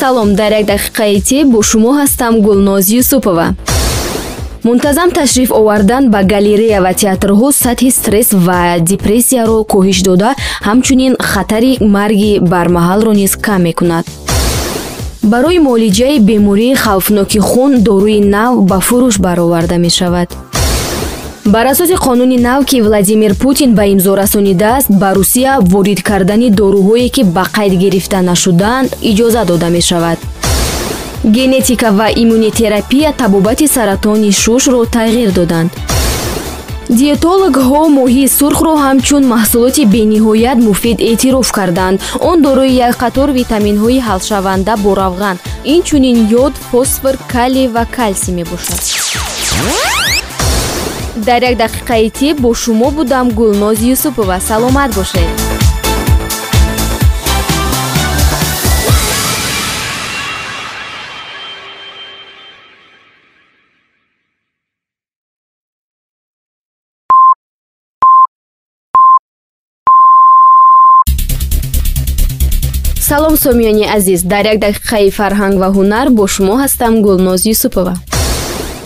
салом. Дар як дақиқаи тиб бо шумо ҳастам гулноз юсупова. Мунтазам ташриф овардан ба галерея ва театрҳо сатҳи стресс ва депрессияро коҳиш дода ҳамчунин хатари марги бармаҳалро низ кам мекунад. Барои муолиҷаи бемории хавфноки хун доруи нав ба фурӯш бароварда мешавад бар асоси қонуни нав ки владимир путин ба имзо расонидааст ба русия ворид кардани доруҳое ки ба қайд гирифта нашудаанд иҷоза дода мешавад. Генетика ва иммунитерапия табобати саратони шушро тағйир доданд. Диетологҳо моҳии сурхро ҳамчун маҳсулоти бениҳоят муфид эътироф карданд. Он дорои як қатор витаминҳои ҳалшаванда бо равған. Инчунин ёд фосфор калий ва калсий мебошад дар як дақиқаи тиб бо шумо будам гулнози юсупова. Саломат бошед. Салом сомиёни азиз. Дар як дақиқаи фарҳанг ва ҳунар бо шумо ҳастам гулноз юсупова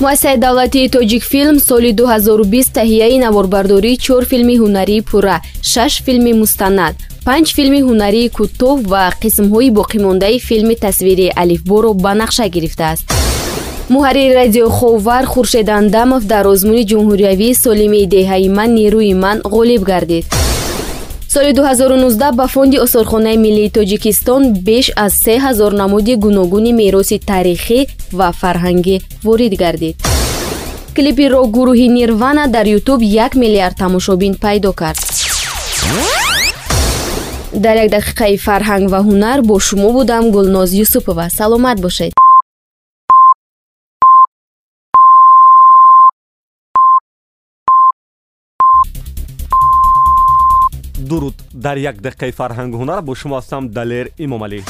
муассисаи давлатии тоҷикфилм соли 2020 таҳияи наворбардории чор филми ҳунарии пурра шаш филми мустанад панҷ филми ҳунарии кӯтоҳ ва қисмҳои боқимондаи филми тасвирии алифборо ба нақша гирифтааст. Муҳаррири радиоховар хуршед андамов дар озмуни ҷумҳуриявии солими деҳаи ман нерӯи ман ғолиб гардид соли 2019 ба фонди осорхонаи миллии тоҷикистон беш аз 3000 намуди гуногуни мероси таърихӣ ва фарҳангӣ ворид гардид. Клипи рок гурӯҳи нирвана дар ютуб як миллиард тамошобин пайдо кард. Дар як дақиқаи фарҳанг ва ҳунар бо шумо будам гулноз юсупова. Саломат бошед дуруд дар як дақиқаи фарҳангу ҳунар бо шумо ҳастам далер имомалӣ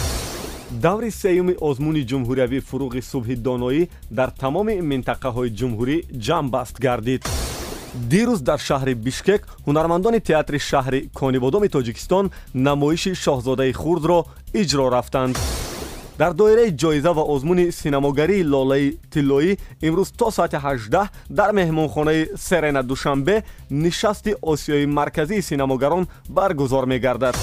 даври сеюми озмуни ҷумҳуриявӣ фуруғи субҳи доноӣ дар тамоми минтақаҳои ҷумҳурӣ ҷамъбаст гардид. Дирӯз дар шаҳри бишкек ҳунармандони театри шаҳри конибодоми тоҷикистон намоиши шоҳзодаи хурдро иҷро рафтанд дар доираи ҷоиза ва озмуни синамогарии лолаи тиллоӣ имрӯз то соати 18 дар меҳмонхонаи серена душанбе нишасти осиёи марказии синамогарон баргузор мегардад.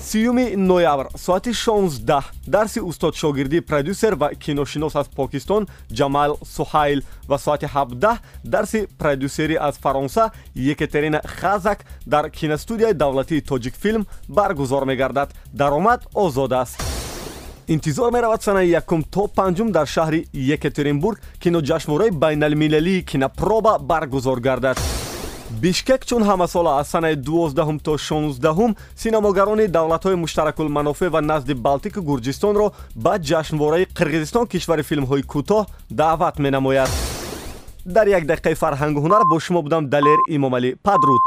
Сюми ноябр соати 16 дарси устодшогирдии продюсер ва киношинос аз покистон ҷамал сухайл ва соати 17 дарси продюсерӣ аз фаронса екатерина хазак дар киностудияи давлатии тоҷикфилм баргузор мегардад. Даромад озод аст интизор меравад санаи якум то панҷум дар шаҳри екатеринбург киноҷашнвораи байналмилалии кинопроба баргузор гардад. Бишкек чун ҳамасола аз санаи дувоздаҳум то шонздаҳум синамогарони давлатҳои муштаракулманофеъ ва назди балтику гурҷистонро ба ҷашнвораи қирғизистон кишвари филмҳои кӯтоҳ даъват менамояд. Дар як дақиқаи фарҳангу ҳунар бо шумо будам далер имомалӣ падруд